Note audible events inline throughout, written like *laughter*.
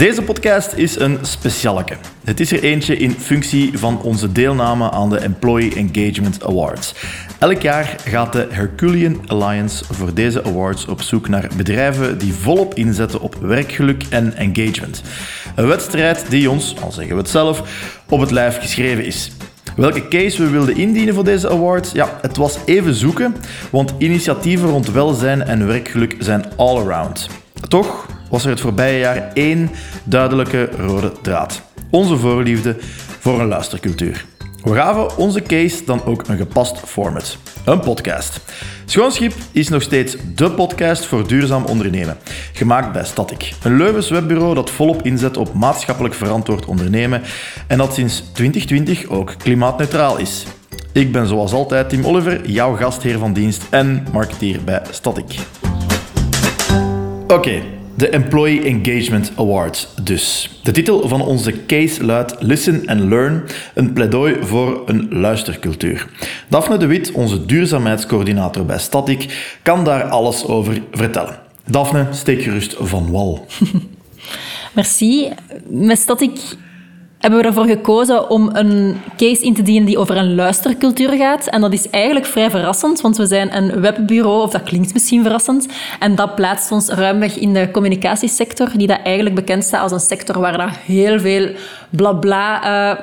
Deze podcast is een specialeke. Het is er eentje in functie van onze deelname aan de Employee Engagement Awards. Elk jaar gaat de Herculean Alliance voor deze awards op zoek naar bedrijven die volop inzetten op werkgeluk en engagement. Een wedstrijd die ons, al zeggen we het zelf, op het lijf geschreven is. Welke case we wilden indienen voor deze award? Ja, het was even zoeken, want initiatieven rond welzijn en werkgeluk zijn all around. Toch was er het voorbije jaar één duidelijke rode draad. Onze voorliefde voor een luistercultuur. We gaven onze case dan ook een gepast format. Een podcast. Schoonschip is nog steeds dé podcast voor duurzaam ondernemen. Gemaakt bij Static, een Leuvens webbureau dat volop inzet op maatschappelijk verantwoord ondernemen en dat sinds 2020 ook klimaatneutraal is. Ik ben zoals altijd Tim Oliver, jouw gastheer van dienst en marketeer bij Static. Oké, de Employee Engagement Awards dus. De titel van onze case luidt Listen and Learn, een pleidooi voor een luistercultuur. Daphne de Wit, onze duurzaamheidscoördinator bij Static, kan daar alles over vertellen. Daphne, steek gerust van wal. *laughs* Merci. Met Static hebben we ervoor gekozen om een case in te dienen die over een luistercultuur gaat. En dat is eigenlijk vrij verrassend, want we zijn een webbureau, of dat klinkt misschien verrassend, en dat plaatst ons ruimweg in de communicatiesector, die dat eigenlijk bekend staat als een sector waar dat heel veel blabla uh,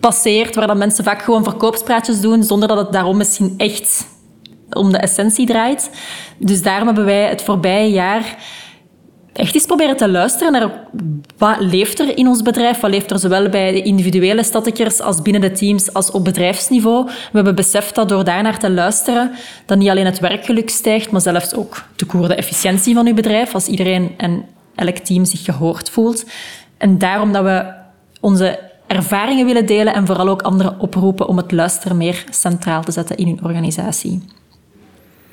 passeert, waar dat mensen vaak gewoon verkoopspraatjes doen, zonder dat het daarom misschien echt om de essentie draait. Dus daarom hebben wij het voorbije jaar echt eens proberen te luisteren naar wat leeft er in ons bedrijf, wat leeft er zowel bij de individuele statikkers als binnen de teams als op bedrijfsniveau. We hebben beseft dat door daarnaar te luisteren, dat niet alleen het werkgeluk stijgt, maar zelfs ook de koerde efficiëntie van uw bedrijf, als iedereen en elk team zich gehoord voelt. En daarom dat we onze ervaringen willen delen en vooral ook anderen oproepen om het luisteren meer centraal te zetten in hun organisatie.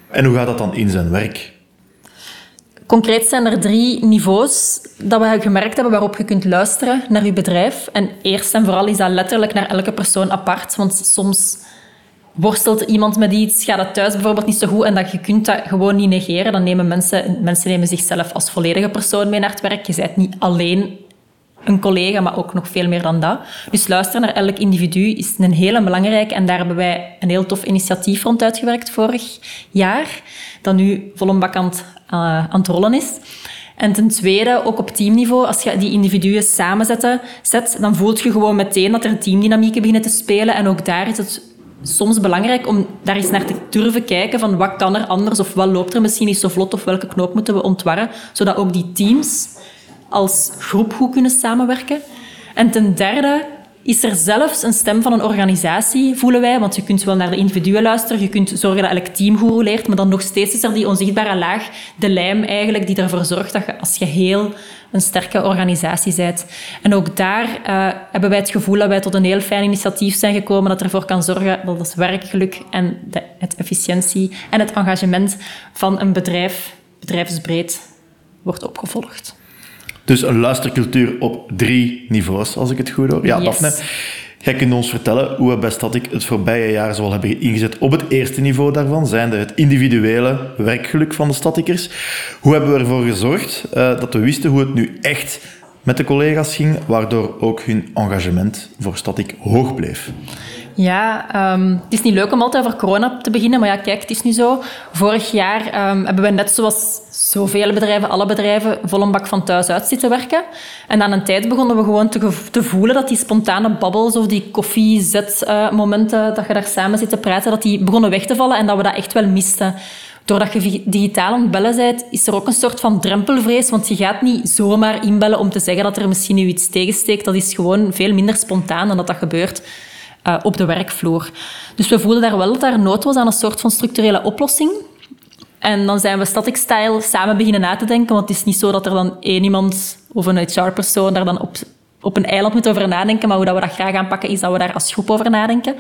En hoe gaat dat dan in zijn werk? Concreet zijn er drie niveaus dat we gemerkt hebben waarop je kunt luisteren naar je bedrijf. En eerst en vooral is dat letterlijk naar elke persoon apart. Want soms worstelt iemand met iets, gaat het thuis bijvoorbeeld niet zo goed en dat je kunt dat gewoon niet negeren. Dan nemen mensen, mensen nemen zichzelf als volledige persoon mee naar het werk. Je bent niet alleen een collega, maar ook nog veel meer dan dat. Dus luisteren naar elk individu is een hele belangrijke. En daar hebben wij een heel tof initiatief rond uitgewerkt vorig jaar, dat nu bak aan uh, aan het rollen is. En ten tweede, ook op teamniveau, als je die individuen samenzetten, zet, dan voelt je gewoon meteen dat er teamdynamieken beginnen te spelen. En ook daar is het soms belangrijk om daar eens naar te durven kijken van wat kan er anders of wat loopt er misschien niet zo vlot of welke knoop moeten we ontwarren, zodat ook die teams als groep goed kunnen samenwerken. En ten derde is er zelfs een stem van een organisatie, voelen wij. Want je kunt wel naar de individuen luisteren, je kunt zorgen dat elk team goed leert, maar dan nog steeds is er die onzichtbare laag, de lijm eigenlijk, die ervoor zorgt dat je als geheel een sterke organisatie bent. En ook daar uh, hebben wij het gevoel dat wij tot een heel fijn initiatief zijn gekomen dat ervoor kan zorgen dat het werkgeluk en de, het efficiëntie en het engagement van een bedrijf, bedrijfsbreed, wordt opgevolgd. Dus een luistercultuur op drie niveaus, als ik het goed hoor. Ja, yes. Daphne, jij kunt ons vertellen hoe we bij Static het voorbije jaar zoal hebben ingezet op het eerste niveau daarvan, zijnde het individuele werkgeluk van de statikers. Hoe hebben we ervoor gezorgd uh, dat we wisten hoe het nu echt met de collega's ging, waardoor ook hun engagement voor Static hoog bleef? Ja, um, het is niet leuk om altijd over corona te beginnen, maar ja, kijk, het is nu zo. Vorig jaar um, hebben we net zoals zoveel bedrijven, alle bedrijven, vol een bak van thuis uit zitten werken. En aan een tijd begonnen we gewoon te, te voelen dat die spontane babbels of die koffiezetmomenten, uh, dat je daar samen zit te praten, dat die begonnen weg te vallen en dat we dat echt wel misten. Doordat je digitaal aan het bellen bent, is er ook een soort van drempelvrees, want je gaat niet zomaar inbellen om te zeggen dat er misschien nu iets tegensteekt. Dat is gewoon veel minder spontaan dan dat dat gebeurt uh, op de werkvloer. Dus we voelden daar wel dat er nood was aan een soort van structurele oplossing. En dan zijn we Static Style samen beginnen na te denken, want het is niet zo dat er dan één iemand of een HR-persoon daar dan op, op een eiland moet over nadenken, maar hoe dat we dat graag aanpakken is dat we daar als groep over nadenken.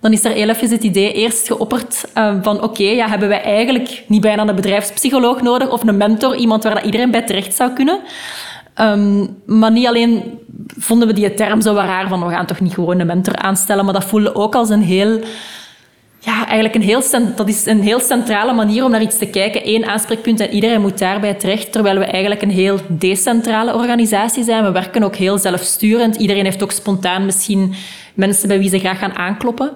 Dan is er heel even het idee eerst geopperd uh, van oké, ja, hebben wij eigenlijk niet bijna een bedrijfspsycholoog nodig of een mentor, iemand waar dat iedereen bij terecht zou kunnen. Um, maar niet alleen vonden we die term zo raar van we gaan toch niet gewoon een mentor aanstellen, maar dat voelde ook als een heel ja, eigenlijk een heel, dat is een heel centrale manier om naar iets te kijken. Eén aanspreekpunt en iedereen moet daarbij terecht. Terwijl we eigenlijk een heel decentrale organisatie zijn. We werken ook heel zelfsturend. Iedereen heeft ook spontaan misschien mensen bij wie ze graag gaan aankloppen.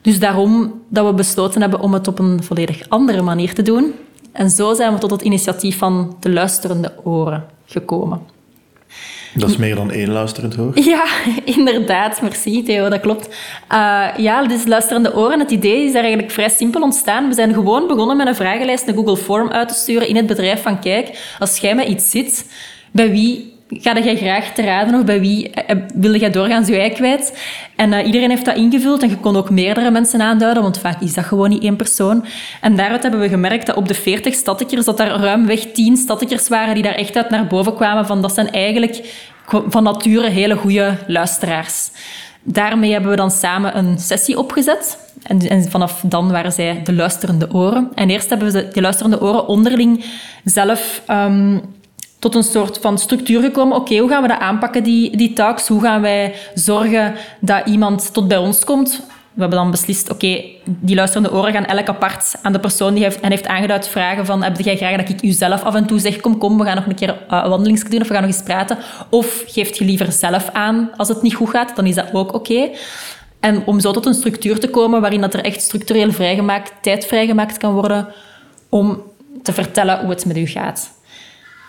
Dus daarom dat we besloten hebben om het op een volledig andere manier te doen. En zo zijn we tot het initiatief van de luisterende oren gekomen. Dat is meer dan één luisterend oor. *laughs* Ja, inderdaad. Merci, Theo, dat klopt. Uh, ja, dus luisterende oren. Het idee is eigenlijk vrij simpel ontstaan. We zijn gewoon begonnen met een vragenlijst, een Google Form uit te sturen in het bedrijf van kijk, als jij met iets zit, bij wie ga jij graag te raden of bij wie uh, wilde jij doorgaan zo jij kwijt? En uh, iedereen heeft dat ingevuld en je kon ook meerdere mensen aanduiden, want vaak is dat gewoon niet één persoon. En daaruit hebben we gemerkt dat op de 40 statikkers dat er ruimweg 10 statikkers waren die daar echt uit naar boven kwamen van dat zijn eigenlijk van nature hele goede luisteraars. Daarmee hebben we dan samen een sessie opgezet. En, vanaf dan waren zij de luisterende oren. En eerst hebben we de, luisterende oren onderling zelf um, tot een soort van structuur gekomen. Oké, hoe gaan we dat aanpakken, die, die talks? Hoe gaan wij zorgen dat iemand tot bij ons komt? We hebben dan beslist, oké, die luisterende oren gaan elk apart aan de persoon die heeft, en heeft aangeduid vragen van, heb jij graag dat ik u zelf af en toe zeg, kom, kom, we gaan nog een keer uh, een wandeling doen of we gaan nog eens praten. Of geeft je liever zelf aan als het niet goed gaat, dan is dat ook oké. En om zo tot een structuur te komen waarin dat er echt structureel vrijgemaakt, tijd vrijgemaakt kan worden om te vertellen hoe het met u gaat.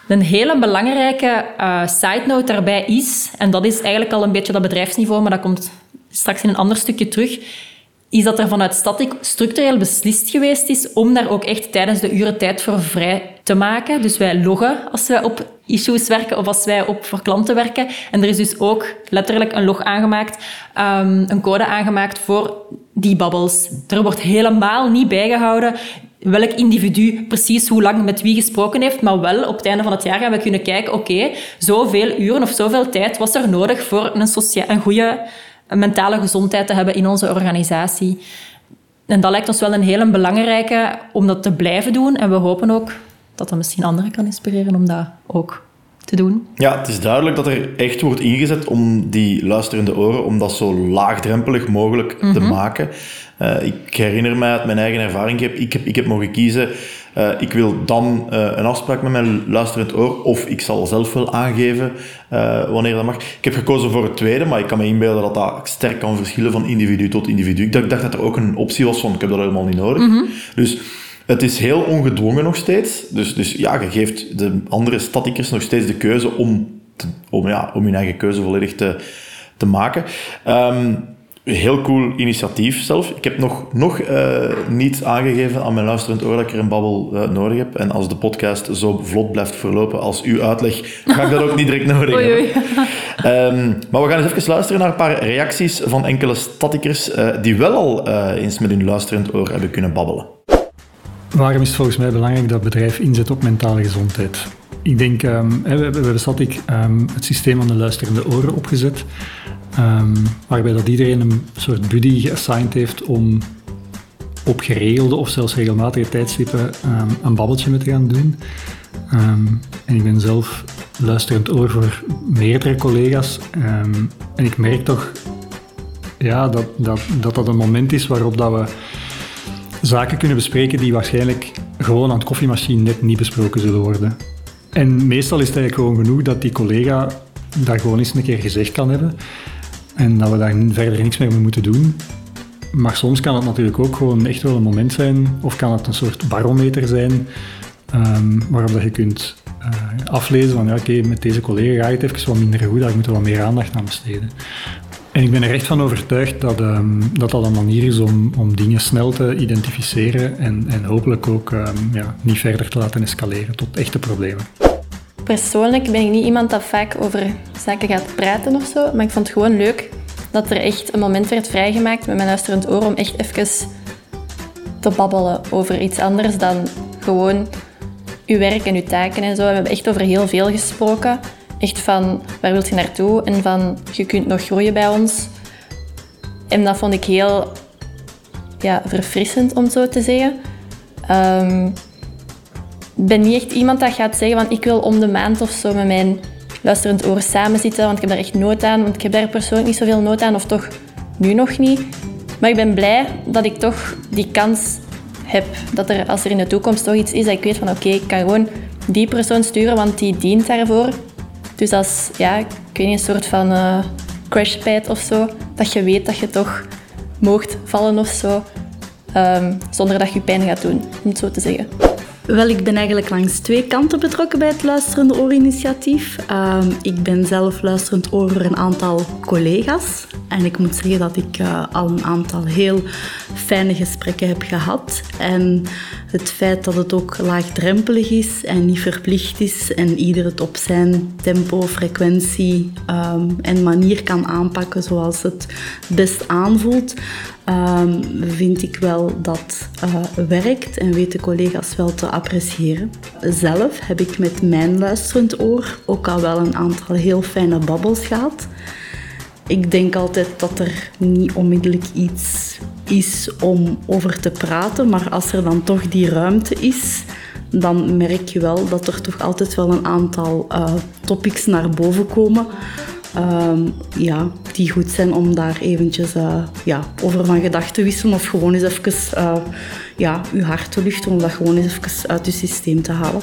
Een hele belangrijke uh, side note daarbij is, en dat is eigenlijk al een beetje dat bedrijfsniveau, maar dat komt straks in een ander stukje terug, is dat er vanuit Static structureel beslist geweest is om daar ook echt tijdens de uren tijd voor vrij te maken. Dus wij loggen als wij op issues werken of als wij op voor klanten werken. En er is dus ook letterlijk een log aangemaakt, um, een code aangemaakt voor die bubbles. Er wordt helemaal niet bijgehouden welk individu precies hoe lang met wie gesproken heeft, maar wel op het einde van het jaar gaan we kunnen kijken, oké, zoveel uren of zoveel tijd was er nodig voor een, een goede mentale gezondheid te hebben in onze organisatie. En dat lijkt ons wel een hele belangrijke om dat te blijven doen. En we hopen ook dat dat misschien anderen kan inspireren om dat ook te doen. Ja, het is duidelijk dat er echt wordt ingezet om die luisterende oren, om dat zo laagdrempelig mogelijk te mhm. maken. Uh, ik herinner mij uit mijn eigen ervaring, ik heb, ik heb, ik heb mogen kiezen, uh, ik wil dan uh, een afspraak met mijn luisterend oor, of ik zal zelf wel aangeven wanneer dat mag. Ik heb gekozen voor het tweede, maar ik kan me inbeelden dat dat sterk kan verschillen van individu tot individu. Ik dacht, dacht dat er ook een optie was van, ik heb dat helemaal niet nodig. Mhm. Dus het is heel ongedwongen nog steeds. Dus, dus ja, je geeft de andere statikers nog steeds de keuze om, om, ja, om hun eigen keuze volledig te, te maken. Um, heel cool initiatief zelf. Ik heb nog, nog uh, niet aangegeven aan mijn luisterend oor dat ik er een babbel uh, nodig heb. En als de podcast zo vlot blijft verlopen als uw uitleg, ga ik dat ook niet direct nodig oei, oei. Um, *laughs* maar we gaan eens even luisteren naar een paar reacties van enkele statikers uh, die wel al eens met hun luisterend oor hebben kunnen babbelen. Waarom is het volgens mij belangrijk dat het bedrijf inzet op mentale gezondheid? Ik denk, um, we, we, hebben Static um, het systeem van de luisterende oren opgezet. Um, waarbij dat iedereen een soort buddy geassigned heeft om op geregelde of zelfs regelmatige tijdstippen um, een babbeltje mee te gaan doen. Um, en ik ben zelf luisterend oor voor meerdere collega's. en ik merk toch ja, dat, dat, dat dat een moment is waarop dat we zaken kunnen bespreken die waarschijnlijk gewoon aan het koffiemachine net niet besproken zullen worden. En meestal is het eigenlijk gewoon genoeg dat die collega daar gewoon eens een keer gezegd kan hebben. En dat we daar verder niks meer mee moeten doen. Maar soms kan het natuurlijk ook gewoon echt wel een moment zijn, of kan het een soort barometer zijn, um, waarop dat je kunt uh, aflezen van ja, oké, met deze collega gaat het even wat minder goed, daar moeten we wat meer aandacht aan besteden. En ik ben er echt van overtuigd dat um, dat, dat een manier is om, om dingen snel te identificeren en, en hopelijk ook um, ja, niet verder te laten escaleren tot echte problemen. Persoonlijk ben ik niet iemand dat vaak over zaken gaat praten of zo, maar ik vond het gewoon leuk dat er echt een moment werd vrijgemaakt met mijn luisterend oor om echt even te babbelen over iets anders dan gewoon uw werk en uw taken en zo. We hebben echt over heel veel gesproken. Echt van waar wilt je naartoe en van je kunt nog groeien bij ons. En dat vond ik heel ja, verfrissend om zo te zeggen. Um, ben niet echt iemand dat gaat zeggen van ik wil om de maand of zo met mijn luisterend oor samen zitten, want ik heb daar echt nood aan, want ik heb daar persoonlijk niet zoveel nood aan, of toch nu nog niet. Maar ik ben blij dat ik toch die kans heb. Dat er, als er in de toekomst toch iets is, dat ik weet van oké, ik kan gewoon die persoon sturen, want die dient daarvoor. Dus als, ja, ik weet niet, een soort van uh, crashpad of zo, dat je weet dat je toch moogt vallen of zo, um, zonder dat je pijn gaat doen, om het zo te zeggen. Wel, ik ben eigenlijk langs twee kanten betrokken bij het Luisterende Oor-initiatief. Ehm, ik ben zelf luisterend oor voor een aantal collega's. En ik moet zeggen dat ik uh, al een aantal heel fijne gesprekken heb gehad. En het feit dat het ook laagdrempelig is en niet verplicht is en ieder het op zijn tempo, frequentie um, en manier kan aanpakken zoals het best aanvoelt, um, vind ik wel dat uh, werkt en weten collega's wel te appreciëren. Zelf heb ik met mijn luisterend oor ook al wel een aantal heel fijne babbels gehad. Ik denk altijd dat er niet onmiddellijk iets is om over te praten, maar als er dan toch die ruimte is, dan merk je wel dat er toch altijd wel een aantal uh, topics naar boven komen. Um, ja, die goed zijn om daar eventjes uh, ja, over van gedachten te wisselen of gewoon eens even uh, ja, je hart te luchten om dat gewoon eens even uit je systeem te halen.